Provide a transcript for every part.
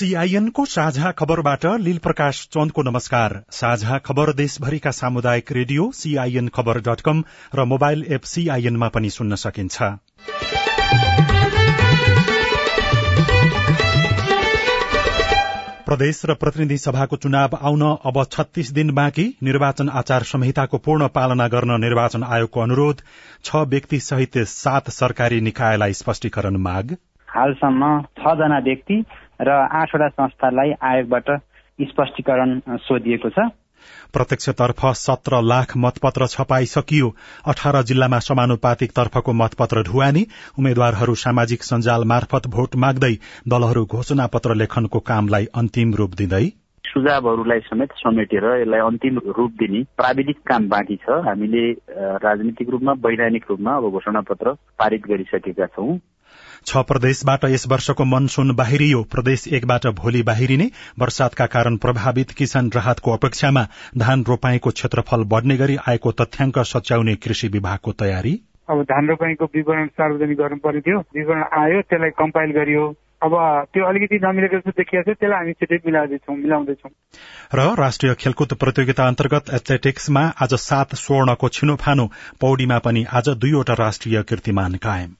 सीआईएनको साझा खबरबाट लील प्रकाश चन्दको नमस्कार। साझा खबर देशभरिका सामुदायिक रेडियो सीआईएन खबर डट कम र मोबाइल एप सीआईएनमा पनि सुन्न सकिन्छ। प्रदेश र प्रतिनिधि सभाको चुनाव आउन अब छत्तीस दिन बाँकी। निर्वाचन आचार संहिताको पूर्ण पालना गर्न निर्वाचन आयोगको अनुरोध। छ व्यक्ति सहित सात सरकारी निकायलाई स्पष्टीकरण माग। हालसम्म छजना व्यक्ति र आठवटा संस्थालाई आयोगबाट स्पष्टीकरण सोधिएको छ। प्रत्यक्षतर्फ सत्र लाख मतपत्र छपाइसकियो। अठार जिल्लामा समानुपातिक तर्फको मतपत्र ढुवानी। उम्मेद्वारहरू सामाजिक सञ्जाल मार्फत भोट माग्दै दलहरू घोषणा पत्र लेखनको कामलाई अन्तिम रूप दिँदै। सुझावहरूलाई समेत समेटेर यसलाई अन्तिम रूप दिने प्राविधिक काम बाँकी छ। हामीले राजनीतिक रूपमा वैधानिक रूपमा अब घोषणा पत्र पारित गरिसकेका छौं। छ प्रदेशबाट यस वर्षको मनसून बाहिरियो। प्रदेश एकबाट भोलि बाहिरिने। वर्षातका कारण प्रभावित किसान राहतको अपेक्षामा धान रोपाईको क्षेत्रफल बढ्ने गरी आएको तथ्याङ्क सच्याउने कृषि विभागको तयारी। अब धान रोपाईको विवरण सार्वजनिक गर्नु पर्ने थियो विवरण आयो त्यसलाई कम्पाइल गरियो। अब त्यो अलिकति नमिलेको जस्तो देखिएको छ त्यसलाई हामी छिटै मिलाउँदैछौँ मिलाउँदैछौँ। र राष्ट्रिय खेलकुद प्रतियोगिता अन्तर्गत एथलेटिक्समा आज सात स्वर्णको छिनोफानो पौडीमा पनि आज दुईवटा राष्ट्रिय कीर्तिमान कायम।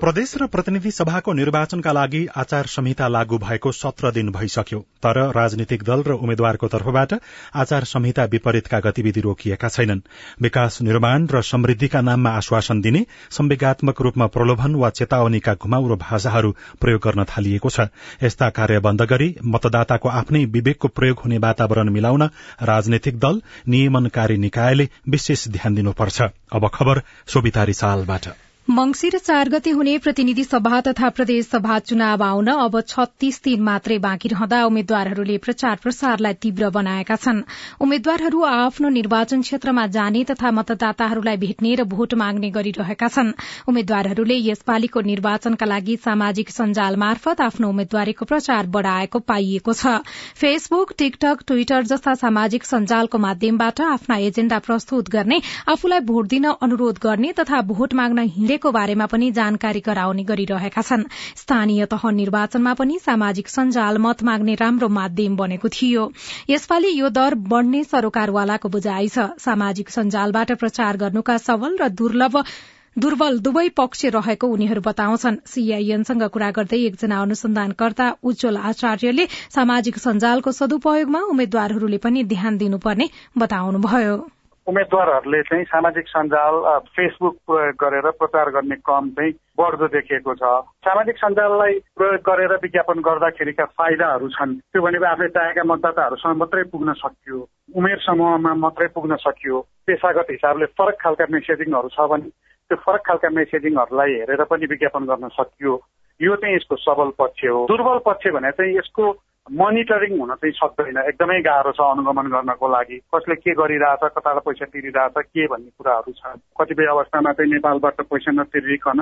प्रदेश र प्रतिनिधि सभाको निर्वाचनका लागि आचार संहिता लागू भएको सत्र दिन भइसक्यो तर राजनीतिक दल र उम्मेद्वारको तर्फबाट आचार संहिता विपरीतका गतिविधि रोकिएका छैनन्। विकास निर्माण र समृद्धिका नाममा आश्वासन दिने संवेगात्मक रूपमा प्रलोभन वा चेतावनीका घुमाउरो भाषाहरू प्रयोग गर्न थालिएको छ। यस्ता कार्य बन्द गरी मतदाताको आफ्नै विवेकको प्रयोग हुने वातावरण मिलाउन राजनैतिक दल नियमनकारी निकायले विशेष ध्यान दिनुपर्छ। मंगिर चार गते हुने प्रतिनिधि सभा तथा प्रदेश सभा चुनाव आउन अब छत्तीस दिन मात्रै बाँकी रहँदा उम्मेद्वारहरूले प्रचार प्रसारलाई तीव्र बनाएका छन्। उम्मेद्वारहरू आफ्नो निर्वाचन क्षेत्रमा जाने तथा मतदाताहरूलाई भेट्ने र भोट माग्ने गरिरहेका छन्। उम्मेद्वारहरूले यसपालिको निर्वाचनका लागि सामाजिक सञ्जाल मार्फत आफ्नो उम्मेद्वारीको प्रचार बढ़ाएको पाइएको छ। फेसबुक टिकटक ट्विटर जस्ता सामाजिक सञ्जालको माध्यमबाट आफ्ना एजेण्डा प्रस्तुत गर्ने आफूलाई भोट दिन अनुरोध गर्ने तथा भोट माग्न हिँडे को बारेमा पनि जानकारी गराउने गरिरहेका छन्। स्थानीय तह निर्वाचनमा पनि सामाजिक सञ्जाल मत माग्ने राम्रो माध्यम बनेको थियो। यसपालि यो दर बढ़ने सरोकारवालाको बुझाइ छ। सामाजिक सञ्जालबाट प्रचार गर्नुका सबल र दुर्लभ दुर्बल दुवै पक्ष रहेको उनीहरू बताउँछन्। सीआईएनसँग कुरा गर्दै एकजना अनुसन्धानकर्ता उज्जवल आचार्यले सामाजिक सञ्जालको सदुपयोगमा उम्मेद्वारहरूले पनि ध्यान दिनुपर्ने बताउनुभयो। उम्मेद्वारहरूले चाहिँ सामाजिक सञ्जाल फेसबुक प्रयोग गरेर प्रचार गर्ने क्रम चाहिँ बढ्दो देखिएको छ। सामाजिक सञ्जाललाई प्रयोग गरेर विज्ञापन गर्दाखेरिका फाइदाहरू छन्। त्यो भनेको आफूले चाहेका मतदाताहरूसँग मात्रै पुग्न सकियो उमेर समूहमा मात्रै पुग्न सकियो पेसागत हिसाबले फरक खालका मेसेजिङहरू छ भने त्यो फरक खालका मेसेजिङहरूलाई हेरेर पनि विज्ञापन गर्न सकियो। यो चाहिँ यसको सबल पक्ष हो। दुर्बल पक्ष भने चाहिँ यसको मोनिटरिङ हुन चाहिँ सक्दैन। एकदमै गाह्रो छ अनुगमन गर्नको लागि। कसले के गरिरहेछ कताबाट पैसा तिरिरहेछ के भन्ने कुराहरू छ। कतिपय अवस्थामा चाहिँ नेपालबाट पैसा नतिरिकन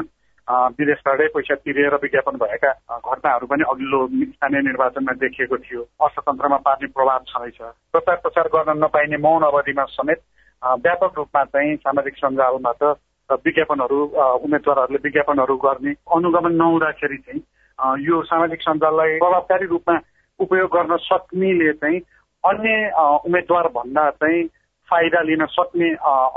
विदेशबाटै पैसा तिरेर विज्ञापन भएका घटनाहरू पनि अघिल्लो स्थानीय निर्वाचनमा देखिएको थियो। अर्थतन्त्रमा पार्ने प्रभाव छँदैछ प्रचार प्रसार गर्न नपाइने मौन अवधिमा समेत व्यापक रूपमा चाहिँ सामाजिक सञ्जालबाट विज्ञापनहरू उम्मेद्वारहरूले विज्ञापनहरू गर्ने अनुगमन नहुँदाखेरि चाहिँ यो सामाजिक सञ्जाललाई प्रभावकारी रूपमा उपयोग गर्न सक्नेले चाहिँ अन्य उम्मेद्वार भन्दा चाहिँ फाइदा लिन सक्ने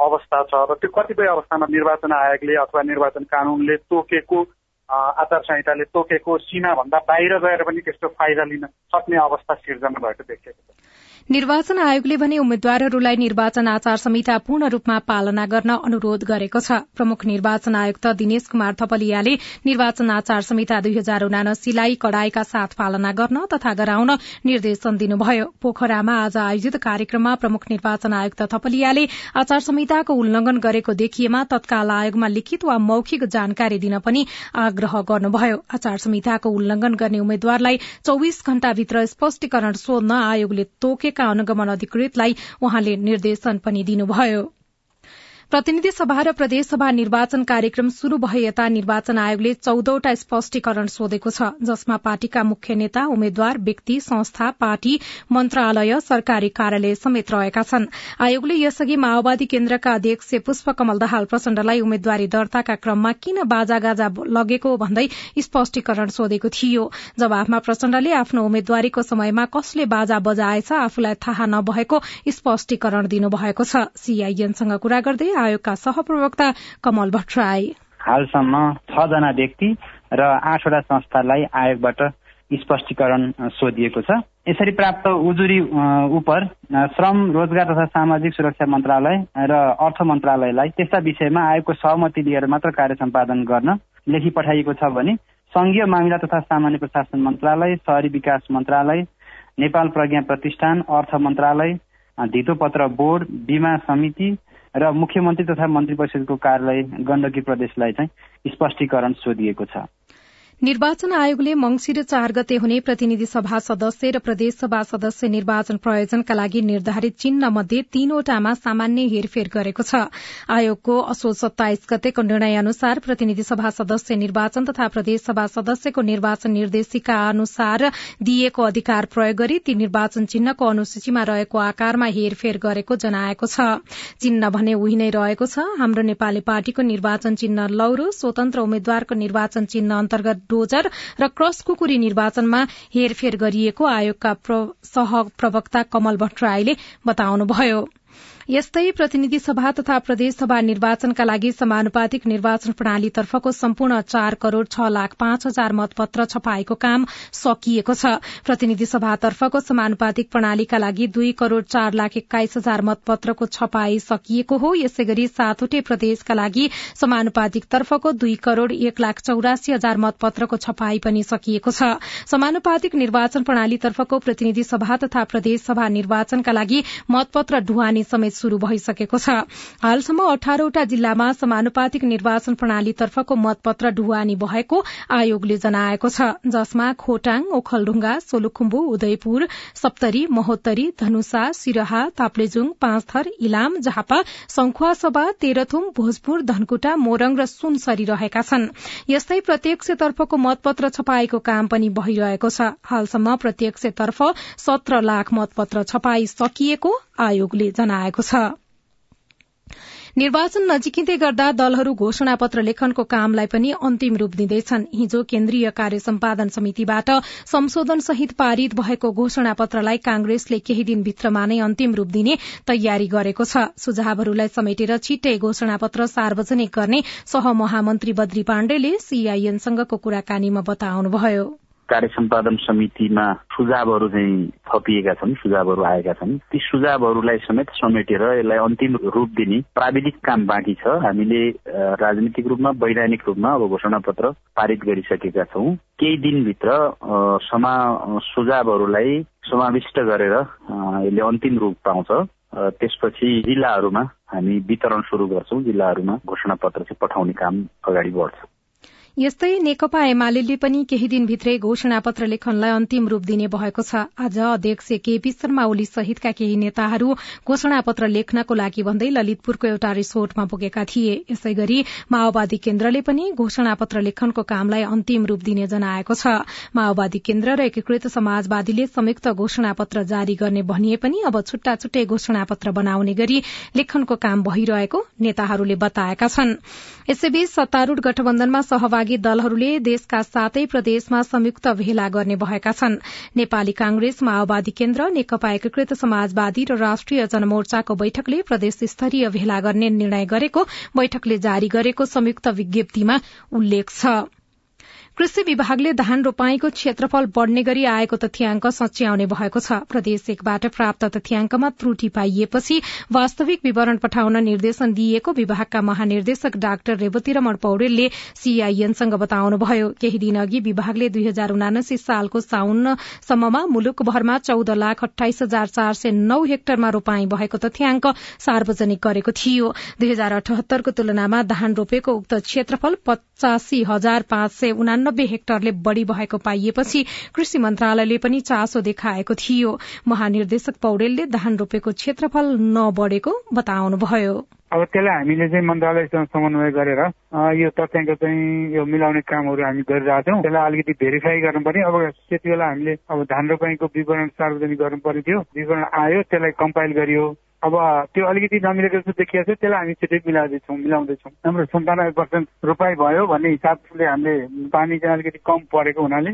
अवस्था छ र त्यो कतिपय अवस्थामा निर्वाचन आयोगले अथवा निर्वाचन कानूनले तोकेको आचार संहिताले तोकेको सीमाभन्दा बाहिर गएर पनि त्यस्तो फाइदा लिन सक्ने अवस्था सिर्जना भएको देखिएको छ। निर्वाचन आयोगले भने उम्मेद्वारहरूलाई निर्वाचन आचार संहिता पूर्ण रूपमा पालना गर्न अनुरोध गरेको छ। प्रमुख निर्वाचन आयुक्त दिनेश कुमार थपलियाले निर्वाचन आचार संहिता दुई हजार उनासीलाई कड़ाईका साथ पालना गर्न तथा गराउन निर्देशन दिनुभयो। पोखरामा आज आयोजित कार्यक्रममा प्रमुख निर्वाचन आयुक्त थपलियाले आचार संहिताको उल्लंघन गरेको देखिएमा तत्काल आयोगमा लिखित वा मौखिक जानकारी दिन पनि आग्रह गर्नुभयो। आचार संहिताको उल्लंघन गर्ने उम्मेद्वारलाई चौविस घण्टाभित्र स्पष्टीकरण सोध्न आयोगले तोके गरेका अनुगमन अधिकृतलाई उहाँले निर्देशन पनि दिनुभयो। प्रतिनिधि सभा र प्रदेशसभा निर्वाचन कार्यक्रम शुरू भए यता निर्वाचन आयोगले चौधवटा स्पष्टीकरण सोधेको छ जसमा पार्टीका मुख्य नेता उम्मेद्वार व्यक्ति संस्था पार्टी मन्त्रालय सरकारी कार्यालय समेत रहेका छन्। आयोगले यसअघि माओवादी केन्द्रका अध्यक्ष पुष्पकमल दाहाल प्रचण्डलाई उम्मेद्वारी दर्ताका क्रममा किन बाजागाजा लगेको भन्दै स्पष्टीकरण सोधेको थियो। जवाफमा प्रचण्डले आफ्नो उम्मेद्वारीको समयमा कसले बाजा बजाएछ आफूलाई थाहा नभएको स्पष्टीकरण दिनुभएको छ। सीआईएनसँग कुरा गर्दै आयोगका सहप्रवक्ता कमल भट्टराई। हालसम्म छजना व्यक्ति र आठवटा संस्थालाई आयोगबाट स्पष्टीकरण सोधिएको छ। यसरी प्राप्त उजुरी उप श्रम रोजगार तथा सामाजिक सुरक्षा मन्त्रालय र अर्थ मन्त्रालयलाई त्यस्ता विषयमा आयोगको सहमति लिएर मात्र कार्य सम्पादन गर्न लेखी पठाइएको छ भने संघीय मामिला तथा सामान्य प्रशासन मन्त्रालय शहरी विकास मन्त्रालय नेपाल प्रज्ञा प्रतिष्ठान अर्थ मन्त्रालय धितोपत्र बोर्ड बीमा समिति र मुख्यमन्त्री तथा मन्त्री परिषदको कार्यालय गण्डकी प्रदेशलाई चाहिँ स्पष्टीकरण सोधिएको छ। निर्वाचन आयोगले मंगिर चार गते हुने प्रतिनिधि सभा सदस्य र प्रदेशसभा सदस्य निर्वाचन प्रयोजनका लागि निर्धारित चिन्ह मध्ये तीनवटामा सामान्य हेरफेर गरेको छ। आयोगको असोज सत्ताइस गतेको निर्णय अनुसार प्रतिनिधि सभा सदस्य निर्वाचन तथा प्रदेशसभा सदस्यको निर्वाचन निर्देशिका अनुसार दिइएको अधिकार प्रयोग गरी ती निर्वाचन चिन्हको अनुसूचीमा रहेको आकारमा हेरफेर गरेको जनाएको छ। चिन्ह भने उही नै रहेको छ। हाम्रो नेपाली पार्टीको निर्वाचन चिन्ह लौरो स्वतन्त्र उम्मेद्वारको निर्वाचन चिन्ह अन्तर्गत डोजर र क्रस कुकुरी निर्वाचनमा हेरफेर गरिएको आयोगका सह प्रवक्ता कमल भट्टराईले बताउनुभयो। यस्तै प्रतिनिधि सभा तथा प्रदेशसभा निर्वाचनका लागि समानुपातिक निर्वाचन प्रणालीतर्फको सम्पूर्ण चार करोड़ छ लाख पाँच हजार मतपत्र छपाएको काम सकिएको छ। प्रतिनिधि सभातर्फको समानुपातिक प्रणालीका लागि दुई करोड़ चार लाख एक्काइस हजार मतपत्रको छपाई सकिएको हो। यसै गरी सातवटै प्रदेशका लागि समानुपातिक तर्फको दुई करोड़ एक लाख चौरासी हजार मतपत्रको छपाई पनि सकिएको छ। समानुपातिक निर्वाचन प्रणालीतर्फको प्रतिनिधि सभा तथा प्रदेशसभा निर्वाचनका लागि मतपत्र ढुवानी समेत शुरू भइसकेको छ। हालसम्म अठारवटा जिल्लामा समानुपातिक निर्वाचन प्रणालीतर्फको मतपत्र ढुवानी भएको आयोगले जनाएको छ। जसमा खोटाङ ओखलढुङ्गा सोलुखुम्बु उदयपुर सप्तरी महोत्तरी धनुषा सिरहा ताप्लेजुङ पाँचथर इलाम झापा संखुवासभा तेह्रथुम भोजपुर धनकुटा मोरङ र सुनसरी रहेका छन्। यस्तै प्रत्यक्षतर्फको मतपत्र छपाईको काम पनि भइरहेको छ। हालसम्म प्रत्यक्षतर्फ सत्र लाख मतपत्र छपाई सकिएको आयोगले जनाएको छ। निर्वाचन नजिकिँदै गर्दा दलहरू घोषणा पत्र लेखनको कामलाई पनि अन्तिम रूप दिँदैछन्। हिजो केन्द्रीय कार्य सम्पादन समितिबाट संशोधन सहित पारित भएको घोषणा पत्रलाई कांग्रेसले केही दिनभित्रमा नै अन्तिम रूप दिने तयारी गरेको छ। सुझावहरूलाई समेटेर छिट्टै घोषणा पत्र सार्वजनिक गर्ने सहमहामन्त्री बद्री पाण्डेले सीआईएनसँगको कुराकानीमा बताउनुभयो। कार्य सम्पादन समितिमा सुझावहरू चाहिँ थपिएका छन् सुझावहरू आएका छन्। ती सुझावहरूलाई समेत समेटेर यसलाई अन्तिम रूप दिने प्राविधिक काम बाँकी छ। हामीले राजनीतिक रूपमा वैधानिक रूपमा अब घोषणा पत्र पारित गरिसकेका छौँ। केही दिनभित्र समा सुझावहरूलाई समाविष्ट गरेर यसले अन्तिम रूप पाउँछ। त्यसपछि जिल्लाहरूमा हामी वितरण शुरू गर्छौँ। जिल्लाहरूमा घोषणा पत्र चाहिँ पठाउने काम अगाडि बढ्छ। यस्तै नेकपा एमाले पनि केही दिनभित्रै घोषणा पत्र लेखनलाई अन्तिम रूप दिने भएको छ। आज अध्यक्ष केपी शर्मा ओली सहितका केही नेताहरू घोषणा पत्र लेख्नको लागि भन्दै ललितपुरको एउटा रिसोर्टमा पुगेका थिए। यसै गरी माओवादी केन्द्रले पनि घोषणा पत्र लेखनको कामलाई अन्तिम रूप दिने जनाएको छ। माओवादी केन्द्र र एकीकृत समाजवादीले संयुक्त घोषणा पत्र जारी गर्ने भनिए पनि अब छुट्टा छुट्टै घोषणा पत्र बनाउने गरी लेखनको काम भइरहेको नेताहरूले बताएका छन्। यसैबीच सत्तारूढ़ गठबन्धनमा सहभागी सहभागी दलहरूले देशका सातै प्रदेशमा संयुक्त भेला गर्ने भएका छन्। नेपाली कांग्रेस माओवादी केन्द्र नेकपा एकीकृत समाजवादी र राष्ट्रिय जनमोर्चाको बैठकले प्रदेश स्तरीय भेला गर्ने निर्णय गरेको बैठकले जारी गरेको संयुक्त विज्ञप्तिमा उल्लेख छ। कृषि विभागले धान रोपाईको क्षेत्रफल बढ़ने गरी आएको तथ्याङ्क सच्याउने भएको छ। प्रदेश एकबाट प्राप्त तथ्याङ्कमा त्रुटि पाइएपछि वास्तविक विवरण पठाउन निर्देशन दिइएको विभागका महानिर्देशक डाक्टर रेवती रमण पौडेलले सीआईएनसँग बताउनुभयो। केही दिन अघि विभागले दुई हजार उनासी सालको साउनसम्ममा मुलुकभरमा चौध लाख अठाइस हजार चार सय नौ हेक्टरमा रोपाई भएको तथ्याङ्क सार्वजनिक गरेको थियो। दुई हजार अठहत्तरको तुलनामा धान रोपेको उक्त क्षेत्रफल पचासी हजार पाँच सय उनानब्बे हेक्टरले बढ़ी भएको पाइएपछि कृषि मन्त्रालयले पनि चासो देखाएको थियो। महानिर्देशक पौडेलले धान रोपेको क्षेत्रफल नबढ़ेको बताउनुभयो। अब त्यसलाई हामीले चाहिँ मन्त्रालयसँग समन्वय गरेर यो तथ्याङ्क चाहिँ यो मिलाउने कामहरू हामी गरिरहेको छौँ। त्यसलाई अलिकति भेरिफाई गर्नु पर्यो अब त्यति बेला हामीले अब धान रोपाईको विवरण सार्वजनिक गर्नु पर्ने थियो। विवरण आयो त्यसलाई कम्पाइल गरियो। अब त्यो अलिकति नमिलेको जस्तो देखिएको छ त्यसलाई हामी छिटै मिलाउँदैछौँ मिलाउँदैछौँ। हाम्रो सन्तानब्बे पर्सेन्ट रोपाई भयो भन्ने हिसाबले हामीले पानी चाहिँ अलिकति कम परेको हुनाले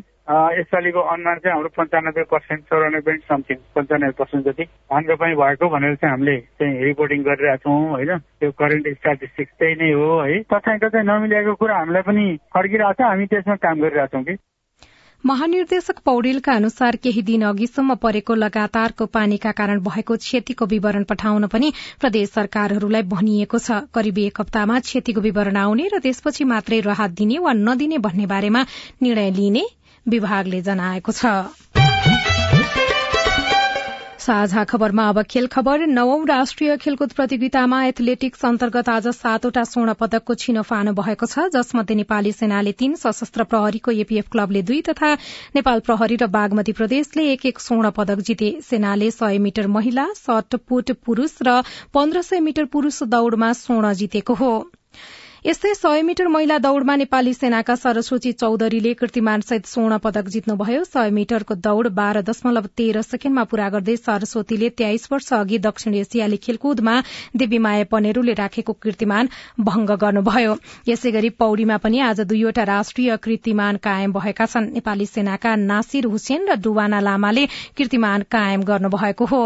यसपालिको अनुमान चाहिँ हाम्रो पन्चानब्बे पर्सेन्ट चौरानब्बे समथिङ पन्चानब्बे पर्सेन्ट जति धान रोपाई भएको भनेर चाहिँ हामीले चाहिँ रिपोर्टिङ गरिरहेको छौँ होइन? त्यो करेन्ट स्ट्याटिस्टिक्स त्यही नै हो है? तथ्याङ्क चाहिँ नमिलेको कुरा हामीलाई पनि फर्किरहेको छ हामी त्यसमा काम गरिरहेछौँ कि? महानिर्देशक पौडेलका अनुसार केही दिन अघिसम्म परेको लगातारको पानीका कारण भएको क्षतिको विवरण पठाउन पनि प्रदेश सरकारहरूलाई भनिएको छ। करिब एक हप्तामा क्षतिको विवरण आउने र त्यसपछि मात्रै राहत दिने वा नदिने भन्ने बारेमा निर्णय लिने विभागले जनाएको छ। साझा खबरमा अब खेल खबर। नवौं राष्ट्रिय खेलकुद प्रतियोगितामा एथलेटिक्स अन्तर्गत आज सातवटा स्वर्ण पदकको छिनोफानो भएको छ जसमध्ये नेपाली सेनाले तीन सशस्त्र प्रहरीको एपीएफ क्लबले दुई तथा नेपाल प्रहरी र बागमती प्रदेशले एक एक स्वर्ण पदक जिते। सेनाले सय मिटर महिला सटपुट पुरूष र पन्ध्र सय मिटर पुरूष दौड़मा स्वर्ण जितेको हो। यस्तै सय मिटर महिला दौड़मा नेपाली सेनाका सरस्वती चौधरीले कीर्तिमानसहित स्वर्ण पदक जित्नुभयो। सय मिटरको दौड़ बाह्र दशमलव तेह्र सेकेण्डमा पूरा गर्दै सरस्वतीले तेइस वर्ष अघि दक्षिण एसियाली खेलकुदमा देवीमाया पनेरूले राखेको कीर्तिमान भंग गर्नुभयो। यसै गरी पौड़ीमा पनि आज दुईवटा राष्ट्रिय कीर्तिमान कायम भएका छन्। नेपाली सेनाका नासिर हुसेन र डुवाना लामाले कीर्तिमान कायम गर्नुभएको हो।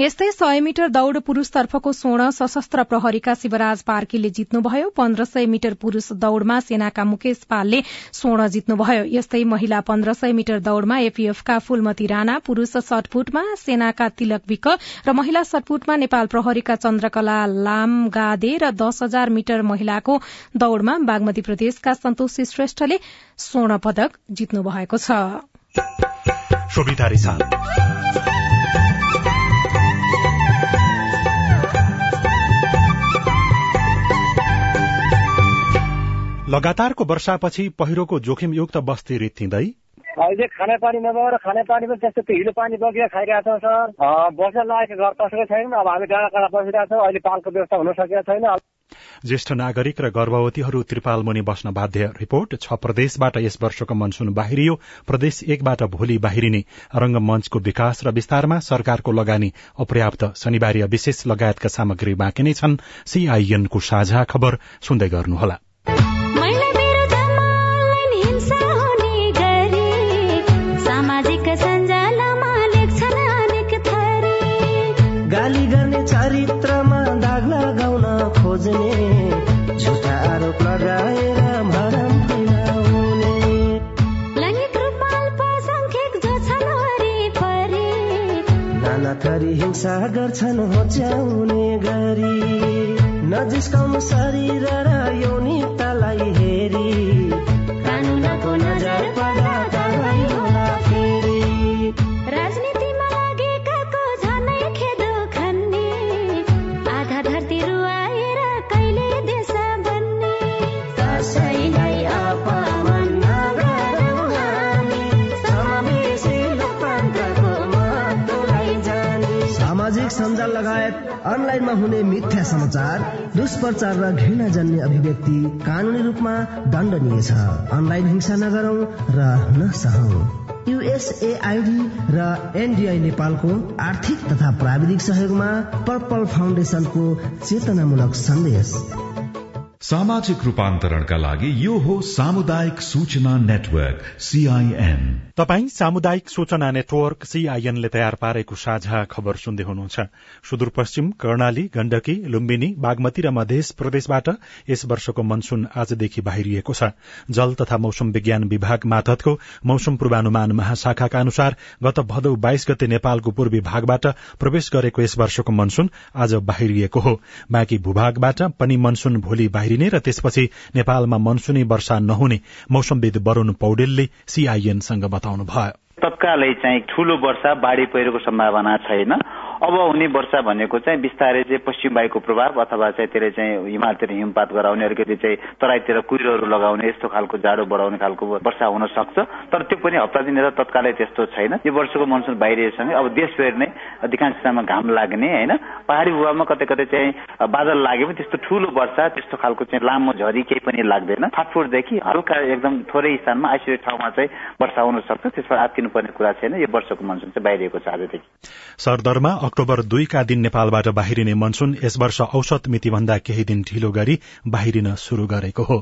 यस्तै सय मिटर दौड़ पुरूषतर्फको स्वर्ण सशस्त्र प्रहरीका शिवराज पार्कीले जित्नुभयो। पन्ध्र सय मिटर पुरूष दौड़मा सेनाका मुकेश पालले स्वर्ण जित्नुभयो। यस्तै महिला पन्ध्र सय मिटर दौड़मा एपीएफका फूलमती राणा पुरूष सटपुटमा सेनाका तिलक विक र महिला सटपुटमा नेपाल प्रहरीका चन्द्रकला लामगादे र दस हजार मिटर महिलाको दौड़मा बागमती प्रदेशका सन्तोषी श्रेष्ठले स्वर्ण पदक जित्नु भएको छ लगातारको वर्षापछि पहिरोको जोखिमयुक्त बस्ती रित्तिँदै? अहिले खाने पानी नभएर खाने पानी त्यस्तो हिलो पानी बगेर खाइरहेको छौँ सर बस्न लागेको घर पसेको छैन अब हामी डाँडा काँडा बसिरहेको छौँ अहिले पालको व्यवस्था हुन सकेको छैन। ज्येष्ठ नागरिक र गर्भवतीहरू त्रिपाल मुनि बस्न बाध्य। रिपोर्ट छ प्रदेशबाट यस वर्षको मनसून बाहिरियो प्रदेश एकबाट भोलि बाहिरिने। रंगमंचको विकास र विस्तारमा सरकारको लगानी अपर्याप्त। शनिबार विशेष लगायतका सामग्री बाँकी नै छन्। सीआईएनको साझा खबर सुन्दै गर्नुहोला। खोज्ने झुटा आरोप लगाएर भरम फैलाउने नाना थरी हिंसा गर्छन् होच्याउने गरी। नजिस्काउनु शरीर र यौनिकतालाई अनलाइनमा हुने मिथ्या समाचार दुष्प्रचार र घृणा जन्य अभिव्यक्ति कानूनी रूपमा दण्डनीय छ। अनलाइन हिंसा नगरौं र नसहौं। युएसएआईडी र एनडीआई नेपालको आर्थिक तथा प्राविधिक सहयोगमा पर्पल फाउन्डेशनको चेतनामूलक सन्देश। सामाजिक रूपान्तरणका लागि यो हो सामुदायिक सूचना नेटवर्क सीआईएन तपाई सामुदायिक सूचना नेटवर्क सीआईएनले तयार पारेको साझा खबर सुन्दै हुनुहुन्छ। सुदूरपश्चिम कर्णाली गण्डकी लुम्बिनी बागमती र मध्य प्रदेशबाट यस वर्षको मनसून आजदेखि बाहिरिएको छ। जल तथा मौसम विज्ञान विभाग मातहतको मौसम पूर्वानुमान महाशाखाका अनुसार गत भदौ बाइस गते नेपालको पूर्वी भागबाट प्रवेश गरेको यस वर्षको मनसून आज बाहिरिएको हो। बाँकी भूभागबाट पनि मनसून भोलि बाहिरिने र त्यसपछि नेपालमा मनसूनी वर्षा नहुने मौसमविद वरूण पौडेलले सीआईएनसँग बताउनुभयो। तत्कालै चाहिँ ठूलो वर्षा बाढ़ी पहिरोको सम्भावना छैन। अब हुने वर्षा भनेको चाहिँ बिस्तारै चाहिँ पश्चिम वायुको प्रभाव अथवा चाहिँ त्यसले चाहिँ हिमालतिर हिमपात गराउने अलिकति चाहिँ तराईतिर कुहिरोहरू लगाउने यस्तो खालको जाडो बढाउने खालको वर्षा हुन सक्छ। तर त्यो पनि हप्ता दिनेर तत्कालै त्यस्तो छैन। यो वर्षको मनसुन बाहिरिएसँगै अब देशभरि नै अधिकांश स्थानमा घाम लाग्ने होइन? पहाड़ी भूभागमा कतै कतै चाहिँ बादल लागे पनि त्यस्तो ठूलो वर्षा त्यस्तो खालको चाहिँ लामो झरी केही पनि लाग्दैन। फाटफुटदेखि हल्का एकदम थोरै स्थानमा आइसोलेट ठाउँमा चाहिँ वर्षा हुन सक्छ। त्यसबाट आत्तिनुपर्ने कुरा छैन। यो वर्षको मनसुन चाहिँ बाहिरिएको छ आजदेखि। सरदरमा अक्टोबर दुईका दिन नेपालबाट बाहिरिने मनसून यस वर्ष औसत मितिभन्दा केही दिन ढिलो गरी बाहिरिन शुरू गरेको हो।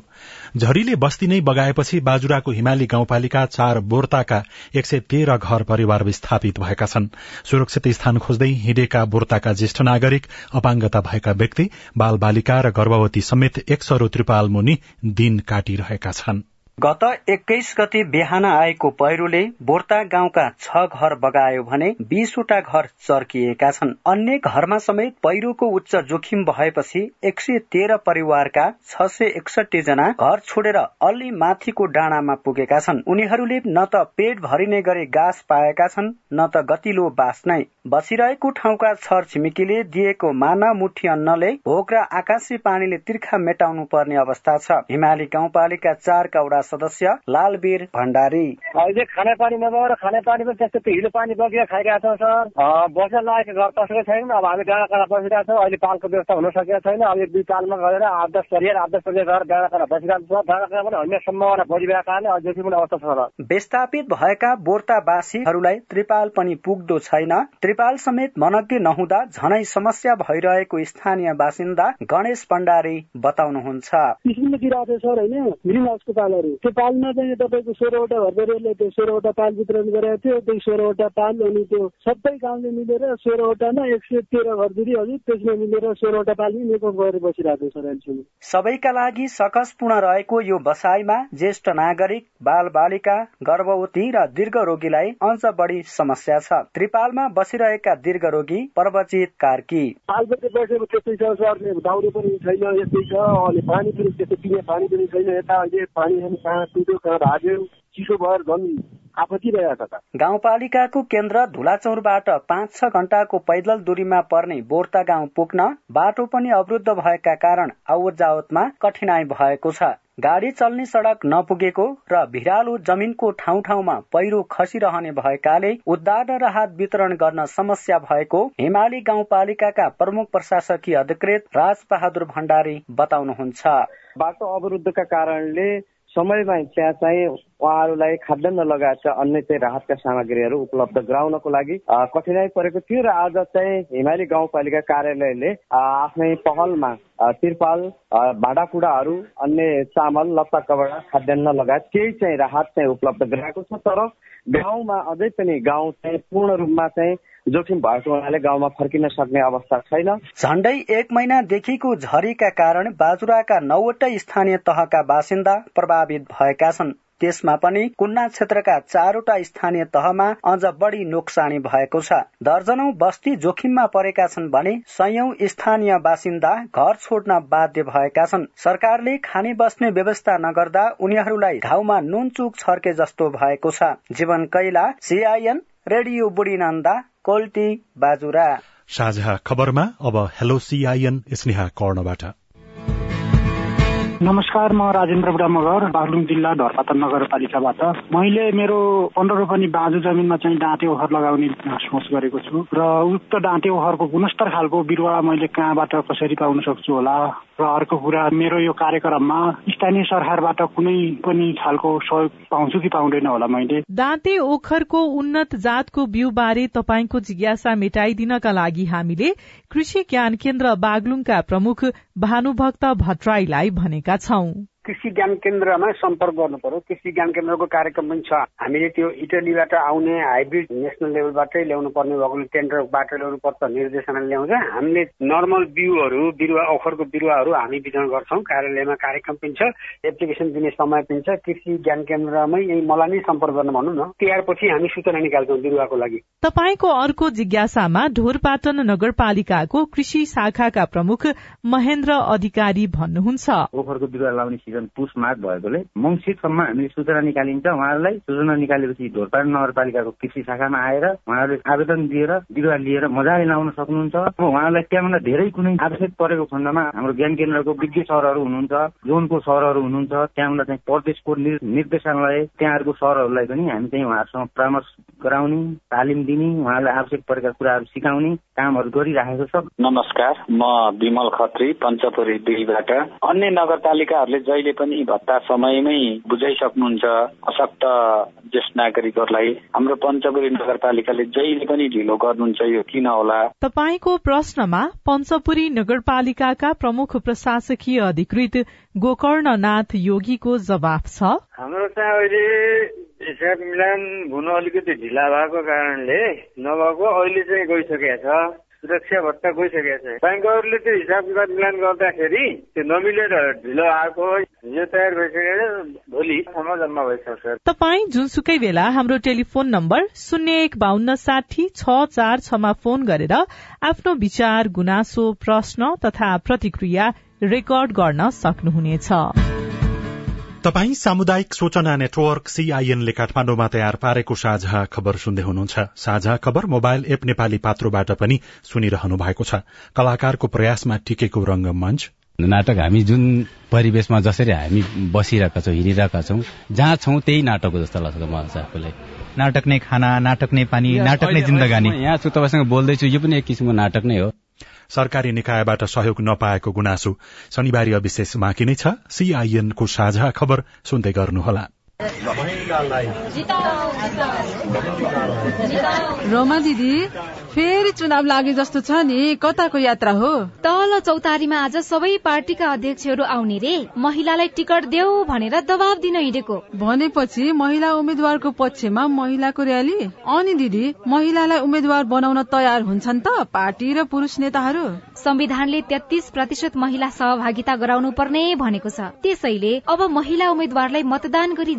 झरीले बस्ती नै बगाएपछि बाजुराको हिमाली गाउँपालिका चार बोर्ताका एक सय तेह्र घर परिवार विस्थापित भएका छन्। सुरक्षित स्थान खोज्दै हिँडेका बोर्ताका ज्येष्ठ नागरिक अपाङ्गता भएका व्यक्ति बाल बालिका र गर्भवती समेत एक सरो त्रिपाल मुनि दिन काटिरहेका छन्। गत एक्काइस गते बिहान आएको पहिरोले बोर्ता गाउँका छ घर बगायो भने बीसवटा घर चर्किएका छन्। अन्य घरमा समेत पहिरोको उच्च जोखिम भएपछि एक सय तेह्र परिवारका छ सय एकसठी जना घर छोडेर अलि माथिको डाँडामा पुगेका छन्। उनीहरूले न त पेट भरिने गरी गाँस पाएका छन् न त गतिलो बास नै। बसिरहेको ठाउँका छर छिमेकीले दिएको माना मुठी अन्नले भोक र आकाशी पानीले तिर्खा मेटाउनु पर्ने अवस्था छ। हिमाली गाउँपालिका चारका वडा सदस्य लालवीर भण्डारी। अहिले खाने पानी नभएर खाने पानी पनि त्यस्तो हिलो पानी बगेर खाइरहेको छौँ सर। बसेर लागेको घर कसैको छैन। अब हामी डाँडा काँडा बसिरहेको छौँ। अहिले पालको व्यवस्था हुन सकेको छैन। अब एक दुई पालमा गएर आठ दस परिवार आठ दस परिवार गएर डाँडा काँडा बसिरहेको छ। डाँडा काँडा पनि अन्य सम्भावना बढिरहेको कारणले अझै पनि अवस्था छ विस्थापित भएका बोर्तावासीहरूलाई त्रिपाल पनि पुग्दो छैन। त्रिपाल समेत मनज्ञ नहुँदा झनै समस्या भइरहेको स्थानीय बासिन्दा गणेश भण्डारी बताउनुहुन्छ। सर होइन? ग्रिन पालहरू त्यो पालमा चाहिँ तपाईँको सोह्रवटा घरपरिवारले त्यो सोह्रवटा पाल वितरण गरेको थियो त्यो सोह्रवटा पाल अनि त्यो सबै गाउँले मिलेर सोह्रवटामा एक सय तेह्र घर दिदी हजुर त्यसमा मिलेर सोह्रवटा पाल नेको गरेर बसिरहेको छ अहिलेसम्म सबैका लागि सकसपूर्ण रहेको यो बसाईमा ज्येष्ठ नागरिक बाल बालिका गर्भवती र दीर्घ रोगीलाई अझ बढी समस्या छ। त्रिपालमा बसिरहेका दीर्घ रोगी पर्वजित कार्की। पालपट्टि बसेको त्यस्तै छ सर्ने दाउरे पनि छैन यस्तै छ अनि पानी पनि त्यस्तो पिने पानी पनि छैन यता अहिले पानी कहाँ टुट्यो कहाँ भाग्यो चिसो भएर झन् गाउँपालिकाको केन्द्र धुलाचौरबाट पाँच छ घण्टाको पैदल दूरीमा पर्ने बोर्ता गाउँ पुग्न बाटो पनि अवरुद्ध भएका कारण आवत जावतमा कठिनाई भएको छ। गाडी चल्ने सड़क नपुगेको र भिरालो जमिनको ठाउँ ठाउँमा पहिरो खसिरहने भएकाले उद्धार र राहत वितरण गर्न समस्या भएको हिमाली गाउँपालिकाका प्रमुख प्रशासकीय अधिकृत राज बहादुर भण्डारी बताउनुहुन्छ। बाटो अवरुद्धका कारणले समयमा त्यहाँ चाहिँ उहाँहरूलाई खाद्यान्न लगायत अन्य चाहिँ राहतका सामग्रीहरू उपलब्ध गराउनको लागि कठिनाई परेको थियो र आज चाहिँ हिमाली गाउँपालिका कार्यालयले आफ्नै पहलमा तिरपाल भाँडाकुँडाहरू अन्य चामल लत्ता कपडा खाद्यान्न लगायत केही चाहिँ राहत चाहिँ उपलब्ध गराएको छ तर गाउँमा अझै पनि गाउँ चाहिँ पूर्ण रूपमा चाहिँ जोखिम भएको हुनाले गाउँमा फर्किन सक्ने अवस्था छैन। झण्डै एक महिनादेखिको झरीका कारण बाजुराका नौवटै स्थानीय तहका बासिन्दा प्रभावित भएका छन्। त्यसमा पनि कुन्ना क्षेत्रका चारवटा स्थानीय तहमा अझ बढी नोक्सानी भएको छ। दर्जनौ बस्ती जोखिममा परेका छन् भने सयौं स्थानीय बासिन्दा घर छोड्न बाध्य भएका छन्। सरकारले खाने बस्ने व्यवस्था नगर्दा उनीहरूलाई घाउमा नुनचुक छर्के जस्तो भएको छ। जीवन कैला सीआईएन रेडियो बुढी नन्दा कोल्टी बाजुरा। साझा खबरमा अब हेलो सीआईएन स्नेहा कर्णबाट। नमस्कार म राजेन्द्र बुढा मगर बागलुङ जिल्ला ढरपाता नगरपालिकाबाट। मैले मेरो पन्ध्र रोपनी बाँझो जमिनमा चाहिँ दाँते ओखर लगाउने सोच गरेको छु र उक्त दाँते ओखरको गुणस्तर खालको बिरुवा मैले कहाँबाट कसरी पाउन सक्छु होला र अर्को कुरा मेरो यो कार्यक्रममा स्थानीय सरकारबाट कुनै पनि खालको सहयोग पाउँछु कि पाउँदैन होला मैले। दाँते ओखरको उन्नत जातको बिउ बारे तपाईँको जिज्ञासा मेटाइदिनका लागि हामीले कृषि ज्ञान केन्द्र बागलुङका प्रमुख भानुभक्त भट्टराईलाई भनेका छौं कृषि ज्ञान केन्द्रमा सम्पर्क गर्नु पर्यो। कृषि ज्ञान केन्द्रको कार्यक्रम पनि छ। हामीले त्यो इटलीबाट आउने हाइब्रिड नेसनल लेभलबाटै ल्याउनु पर्ने भएकोले टेन्डरबाट ल्याउनु पर्छ निर्देशना ल्याउँछ। हामीले नर्मल बिउहरू बिरुवा ओखरको बिरुवाहरू हामी वितरण गर्छौँ। कार्यालयमा कार्यक्रम पनि छ एप्लिकेसन दिने समय पनि छ। कृषि ज्ञान केन्द्रमै यही मलाई नै सम्पर्क गर्न भनौँ न। तिहारपछि हामी सूचना निकाल्छौँ बिरुवाको लागि। तपाईँको अर्को जिज्ञासामा ढोरपाटन नगरपालिकाको कृषि शाखाका प्रमुख महेन्द्र अधिकारी भन्नुहुन्छ। ओखरको बिरुवा लाउने सिजन पुस माघ भएकोले मङ्सिरसम्म हामीले सूचना निकालिन्छ। उहाँहरूलाई सूचना निकालेपछि ढोरपाट नगरपालिकाको कृषि शाखामा आएर उहाँहरूले आवेदन दिएर बिरुवा लिएर मजाले लाउन सक्नुहुन्छ। अब उहाँहरूलाई त्यहाँभन्दा धेरै कुनै आवश्यक परेको खण्डमा हाम्रो ज्ञान केन्द्रको विज्ञ सरहरू हुनुहुन्छ जोनको सरहरू हुनुहुन्छ। त्यहाँभन्दा चाहिँ प्रदेशको निर्देशालय त्यहाँहरूको सरहरूलाई पनि हामी चाहिँ उहाँहरूसँग परामर्श गराउने तालिम दिने उहाँहरूलाई आवश्यक परेका कुराहरू सिकाउने कामहरू गरिराखेको छ। नमस्कार म विमल खत्री पञ्चपुरी दुईबाट अन्य नगरपालिकाहरूले जहिले जहिले पनि भत्ता समयमै बुझाइसक्नुहुन्छ अशक्त ज्येष्ठ नागरिकहरूलाई। हाम्रो पञ्चपुरी नगरपालिकाले जहिले पनि ढिलो गर्नुहुन्छ यो किन होला? तपाईँको प्रश्नमा पञ्चपुरी नगरपालिकाका प्रमुख प्रशासकीय अधिकृत गोकर्णनाथ योगीको जवाब छ। हाम्रो चाहिँ अहिले हिसाब मिलान हुन अलिकति ढिला भएको कारणले नभएको अहिले चाहिँ गइसकेको छ। सुरक्षा भत्ता गइसकेको छ। ब्याङ्कहरूले त्यो हिसाब किताब मिलान गर्दाखेरि त्यो नमिलेर ढिलो आएको यो तयार भइसकेर भोलिसम्म जम्मा भइसक्छ। तपाईँ जुनसुकै बेला हाम्रो टेलिफोन नम्बर शून्य एक बान्न साठी छ चार छमा फोन गरेर आफ्नो विचार गुनासो प्रश्न तथा प्रतिक्रिया रेकर्ड गर्न सक्नुहुनेछ। तपाई सामुदायिक सूचना नेटवर्क सीआईएनले काठमाडौँमा तयार पारेको साझा खबर सुन्दै हुनुहुन्छ। साझा खबर मोबाइल एप नेपाली पात्रोबाट पनि सुनिरहनु भएको छ। कलाकारको प्रयासमा टिकेको रंगमञ्च नाटक हामी जुन परिवेशमा जसरी हामी बसिरहेका छौँ हिँडिरहेका छौँ जहाँ छौँ त्यही नाटक हो जस्तो लाग्छ मलाई चाहिँ आफूलाई। नाटक नै खाना नाटक नै पानी नाटक नै जिन्दगानी। यहाँ छु तपाईँसँग बोल्दैछु यो पनि एक किसिमको नाटक नै हो। सरकारी निकायबाट सहयोग नपाएको गुनासो शनिबार विशेष बाँकी नै छ। सीआईएनको साझा खबर सुन्दै गर्नुहोला। रोमा दिदी फेरि चुनाव लागे जस्तो छ नि कताको यात्रा हो? तल चौतारीमा आज सबै पार्टीका अध्यक्षहरू आउने रे। महिलालाई टिकट देऊ भनेर दबाब दिन हिँडेको। भनेपछि महिला उम्मेद्वारको पक्षमा महिलाको र्याली अनि दिदी महिलालाई उम्मेद्वार बनाउन तयार हुन्छन् त पार्टी र पुरुष नेताहरू? संविधानले तेत्तीस प्रतिशत महिला सहभागिता गराउनु पर्ने भनेको छ। त्यसैले अब महिला उम्मेद्वारलाई मतदान गरी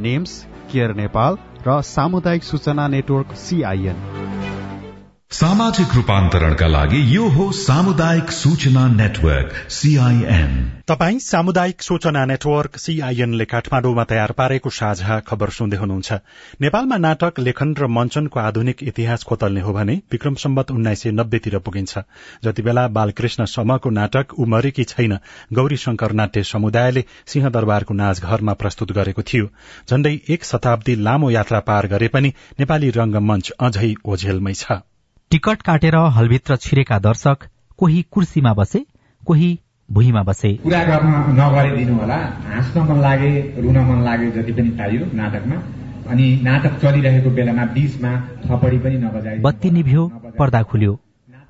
नेम्स केयर नेपाल र सामुदायिक सूचना नेटवर्क सीआईएन सामाजिक रूपान्तरणका लागि यो हो सामुदायिक सूचना नेटवर्क सीआईएन तपाई सामुदायिक सूचना नेटवर्क सीआईएनले काठमाडौँमा तयार पारेको साझा खबर सुन्दै हुनुहुन्छ। नेपालमा नाटक लेखन र मञ्चनको आधुनिक इतिहास खोतल्ने हो भने विक्रम सम्बत उन्नाइस सय नब्बेतिर पुगिन्छ। जति बेला बालकृष्ण समको नाटक उमरेकी छैन गौरी शंकर नाट्य समुदायले सिंहदरबारको नाचघरमा प्रस्तुत गरेको थियो। झण्डै एक शताब्दी लामो यात्रा पार गरे पनि नेपाली रंगमञ्च अझै ओझेलमै छ। टिकट काटेर हलभित्र छिरेका दर्शक कोही कुर्सीमा बसे कोही भुइँमा बसे। कुरा गर्न नगरिदिनु होला। हाँस्न मन लागे रुन मन लागे जति पनि पाइयो नाटकमा। अनि नाटक चलिरहेको बेलामा बीचमा थपडी पनि नबजाइ बत्ती निभ्यो पर्दा खुल्यो।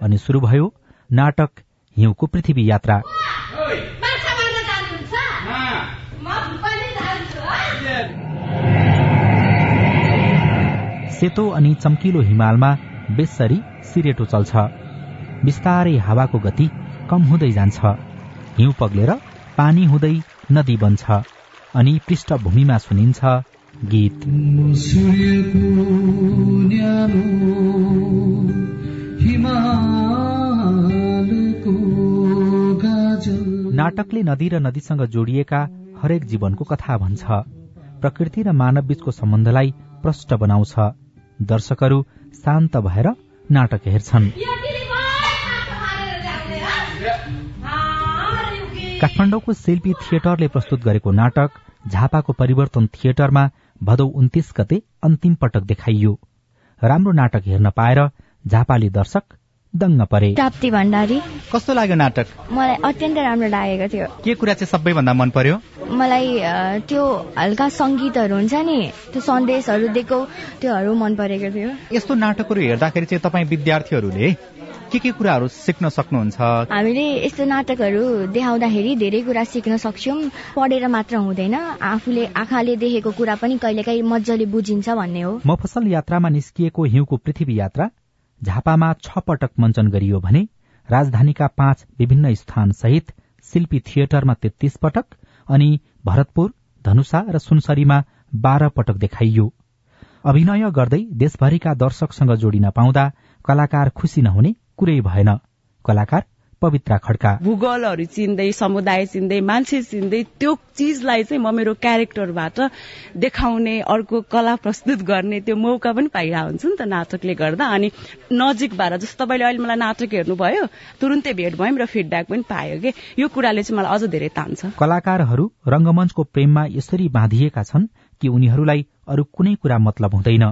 अनि सुरु भयो नाटक हिउँको पृथ्वी यात्रा। सेतो अनि चम्किलो हिमालमा बेसरी सिरेटो चल्छ। बिस्तारै हावाको गति कम हुँदै जान्छ। हिउँ पग्लेर पानी हुँदै नदी बन्छ अनि पृष्ठभूमिमा सुनिन्छ गीत। नाटकले नदी र नदीसँग जोडिएका हरेक जीवनको कथा भन्छ। प्रकृति र मानव बीचको सम्बन्धलाई प्रष्ट बनाउँछ। दर्शकहरू शान्त भएर नाटक हेर्छन्। काठमाडौँको शिल्पी थिएटरले प्रस्तुत गरेको नाटक झापाको परिवर्तन थिएटरमा भदौ उन्तिस गते अन्तिम पटक देखाइयो। राम्रो नाटक हेर्न पाएर झापाली दर्शक दङ्ग परे। प्राप्ति भण्डारी। कस्तो लाग्यो नाटक? मलाई अत्यन्तै राम्रो लागेको थियो। के कुरा चाहिँ सबैभन्दा मन पर्यो? मलाई त्यो हल्का सङ्गीतहरू हुन्छ नि त्यो सन्देशहरू दिएको त्योहरू मन परेको थियो। यस्तो नाटकहरू हेर्दाखेरि चाहिँ तपाईँ विद्यार्थीहरूले के के कुराहरू सिक्न सक्नुहुन्छ? हामीले यस्तो नाटकहरू देखाउँदाखेरि धेरै कुरा सिक्न सक्छौँ। पढेर मात्र हुँदैन। आफूले आँखाले देखेको कुरा पनि कहिलेकाहीँ मजाले बुझिन्छ भन्ने हो। मफसल यात्रामा निस्किएको हिउँको पृथ्वी यात्रा झापामा छ पटक मञ्चन गरियो भने राजधानीका पाँच विभिन्न स्थान सहित शिल्पी थिएटरमा तेत्तीस पटक अनि भरतपुर धनुषा र सुनसरीमा बाह्र पटक देखाइयो। अभिनय गर्दै देशभरिका दर्शकसँग जोडिन पाउँदा कलाकार खुसी नहुने कुरै भएन। कलाकार पवित्रा खड्का। भूगोलहरू चिन्दै समुदाय चिन्दै मान्छे चिन्दै त्यो चिजलाई चाहिँ म मेरो क्यारेक्टरबाट देखाउने अर्को कला प्रस्तुत गर्ने त्यो मौका पनि पाइरहेको हुन्छ नि त नाटकले गर्दा। अनि नजिक भएर जस्तो तपाईँले अहिले मलाई नाटक हेर्नुभयो तुरुन्तै भेट भयौँ र फिडब्याक पनि पायो कि। यो कुराले चाहिँ मलाई अझ धेरै तान्छ। कलाकारहरू रंगमञ्चको प्रेममा यसरी बाँधिएका छन् कि उनीहरूलाई अरू कुनै कुरा मतलब हुँदैन।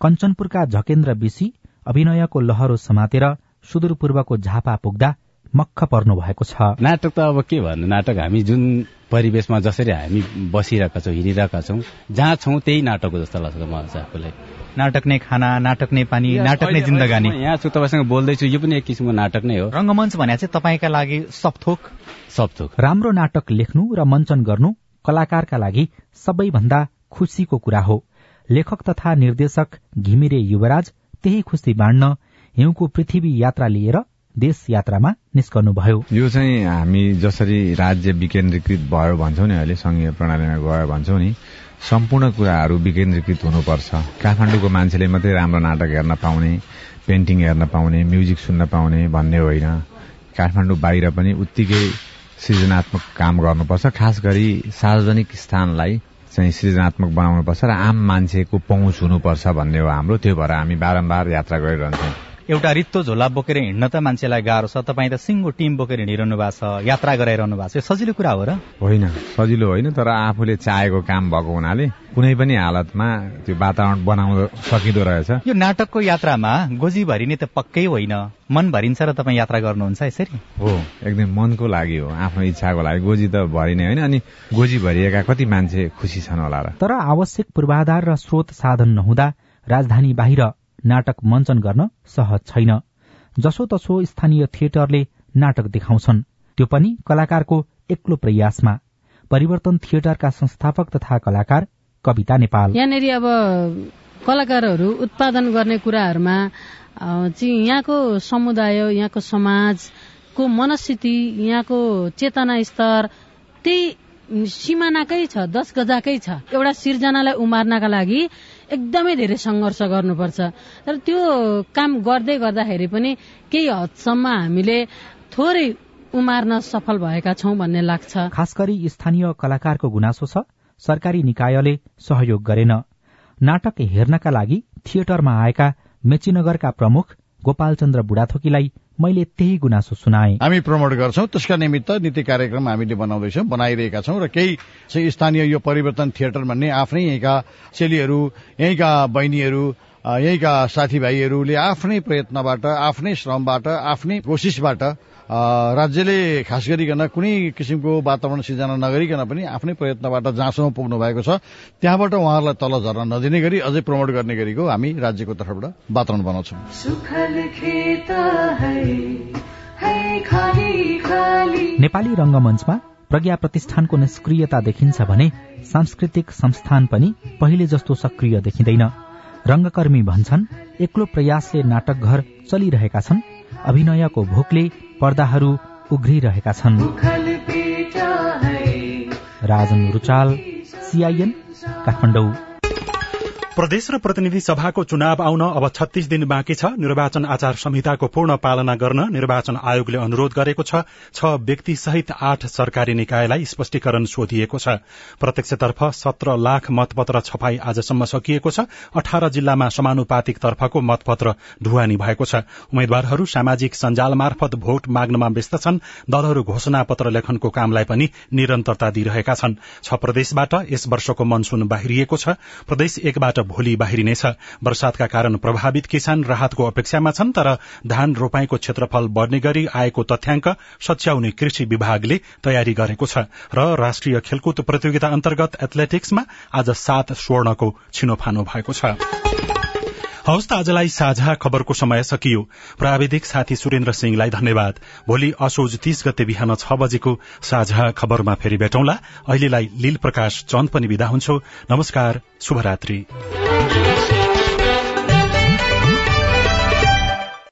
कञ्चनपुरका झकेन्द्र बिसी अभिनयको लहरो समातेर सुदूरपूर्वको झापा पुग्दा मक्ख पर्नु भएको छ। नाटक त अब के भन्नु नाटक हामी जुन परिवेशमा जसरी हामी बसिरहेका छौँ हिँडिरहेका छौँ जहाँ छौँ त्यही नाटक हो जस्तो लाग्छ मलाई चाहिँ आफूलाई। नाटक नै खाना नाटक नै पानी नाटक नै जिन्दगानी। यहाँ छु तपाईँसँग बोल्दैछु यो पनि एक किसिमको नाटक नै हो। रङ्गमञ्च भने चाहिँ तपाईँका लागि सपथोक। सपथोक। राम्रो नाटक लेख्नु र मञ्चन गर्नु कलाकारका लागि सबैभन्दा खुसीको कुरा हो। लेखक तथा निर्देशक घिमिरे युवराज त्यही खुसी बाँड्न हिउँको पृथ्वी यात्रा लिएर देश यात्रामा निस्कनुभयो। यो चाहिँ हामी जसरी राज्य विकेन्द्रीकृत भयो भन्छौँ नि अहिले संघीय प्रणालीमा गयो भन्छौँ नि सम्पूर्ण कुराहरू विकेन्द्रीकृत हुनुपर्छ। काठमाडौँको मान्छेले मात्रै राम्रो नाटक हेर्न पाउने पेन्टिङ हेर्न पाउने म्युजिक सुन्न पाउने भन्ने होइन। काठमाडौँ बाहिर पनि उत्तिकै सृजनात्मक काम गर्नुपर्छ खास गरी सार्वजनिक स्थानलाई चाहिँ सृजनात्मक बनाउनुपर्छ र आम मान्छेको पहुँच हुनुपर्छ भन्ने हो हाम्रो। त्यो भएर हामी बारम्बार यात्रा गरिरहन्छौँ। एउटा रित्तो झोला बोकेर हिँड्न त मान्छेलाई गाह्रो छ। तपाईँ त सिङ्गो टिम बोकेर हिँडिरहनु भएको छ यात्रा गराइरहनु भएको छ। सजिलो कुरा हो र? होइन सजिलो होइन तर आफूले चाहेको काम भएको हुनाले कुनै पनि हालतमा त्यो वातावरण बनाउन सकिँदो रहेछ। यो नाटकको यात्रामा गोजी भरिने त पक्कै होइन। मन भरिन्छ र तपाईँ यात्रा गर्नुहुन्छ यसरी? हो एकदम मनको लागि हो आफ्नो इच्छाको लागि। गोजी त भरिने होइन अनि गोजी भरिएका कति मान्छे खुसी छन् होला र। तर आवश्यक पूर्वाधार र स्रोत साधन नहुँदा राजधानी बाहिर नाटक मञ्चन गर्न सहज छैन। जसो तसो स्थानीय थिएटरले नाटक देखाउँछन्। त्यो पनि कलाकारको एक्लो प्रयासमा। परिवर्तन थिएटरका संस्थापक तथा कलाकार कविता नेपाल। यहाँनिर अब कलाकारहरू उत्पादन गर्ने कुराहरूमा चाहिँ यहाँको समुदाय यहाँको समाजको मनस्थिति यहाँको चेतना स्तर त्यही सिमानाकै छ दस गजाकै छ। एउटा सिर्जनालाई उमार्नका लागि एकदमै धेरै सङ्घर्ष गर्नुपर्छ। तर त्यो काम गर्दै गर्दाखेरि पनि केही हदसम्म हामीले थोरै उमार्न सफल भएका छौं भन्ने लाग्छ। खास गरी स्थानीय कलाकारको गुनासो छ सरकारी निकायले सहयोग गरेन। नाटक हेर्नका लागि थिएटरमा आएका मेचीनगरका प्रमुख गोपालचन्द्र बुढाथोकीलाई मैले त्यही गुनासो सुनाए। हामी प्रमोट गर्छौँ। त्यसका निमित्त नीति कार्यक्रम हामीले बनाउँदैछौँ बनाइरहेका छौँ र केही स्थानीय यो परिवर्तन थिएटर भन्ने आफ्नै यहीँका चेलीहरू यहीँका बहिनीहरू यहीँका साथीभाइहरूले आफ्नै प्रयत्नबाट आफ्नै श्रमबाट आफ्नै कोसिसबाट राज्यले खास गरिकन कुनै किसिमको वातावरण सिर्जना नगरिकन पनि आफ्नै प्रयत्नबाट जहाँसम्म पुग्नु भएको छ त्यहाँबाट उहाँहरूलाई तल झर्न नदिने गरी अझै प्रमोट गर्ने गरीको हामी राज्यको तर्फबाट वातावरण बनाउँछौँ। नेपाली रंगमञ्चमा प्रज्ञा प्रतिष्ठानको निष्क्रियता देखिन्छ भने सांस्कृतिक संस्थान पनि पहिले जस्तो सक्रिय देखिँदैन। रंगकर्मी भन्छन् एक्लो प्रयासले नाटक घर चलिरहेका छन् अभिनयको भोकले पर्दाहरू उघ्रिरहेका छन्। राजन रुचाल सीआईएन काठमाडौँ। प्रदेश र प्रतिनिधि सभाको चुनाव आउन अब छत्तीस दिन बाँकी छ। निर्वाचन आचार संहिताको पूर्ण पालना गर्न निर्वाचन आयोगले अनुरोध गरेको छ। छ व्यक्ति सहित आठ सरकारी निकायलाई स्पष्टीकरण सोधिएको छ। प्रत्यक्षतर्फ सत्र लाख मतपत्र छपाई आजसम्म सकिएको छ। अठार जिल्लामा समानुपातिक तर्फको मतपत्र ढुवानी भएको छ। उम्मेद्वारहरू सामाजिक सञ्जाल मार्फत भोट माग्नमा व्यस्त छन्। दलहरू घोषणा पत्र लेखनको कामलाई पनि निरन्तरता दिइरहेका छन्। छ प्रदेशबाट यस वर्षको मनसून बाहिरिएको छ। प्रदेश एकबाट भोलि बाहिरिनेछ वर्षातका कारण प्रभावित किसान राहतको अपेक्षामा छन् तर धान रोपाईको क्षेत्रफल बढ़ने गरी आएको तथ्याङ्क सच्याउने कृषि विभागले तयारी गरेको छ र राष्ट्रिय खेलकुद प्रतियोगिता अन्तर्गत एथलेटिक्समा आज सात स्वर्णको छिनोफानो भएको छ। हवस् त आजलाई साझा खबरको समय सकियो। प्राविधिक साथी सुरेन्द्र सिंहलाई धन्यवाद। भोलि असोज तीस गते बिहान छ बजेको साझा खबरमा फेरि भेटौंला। अहिलेलाई लील प्रकाश चन्द पनि विदा हुन्छु। नमस्कार शुभरात्री।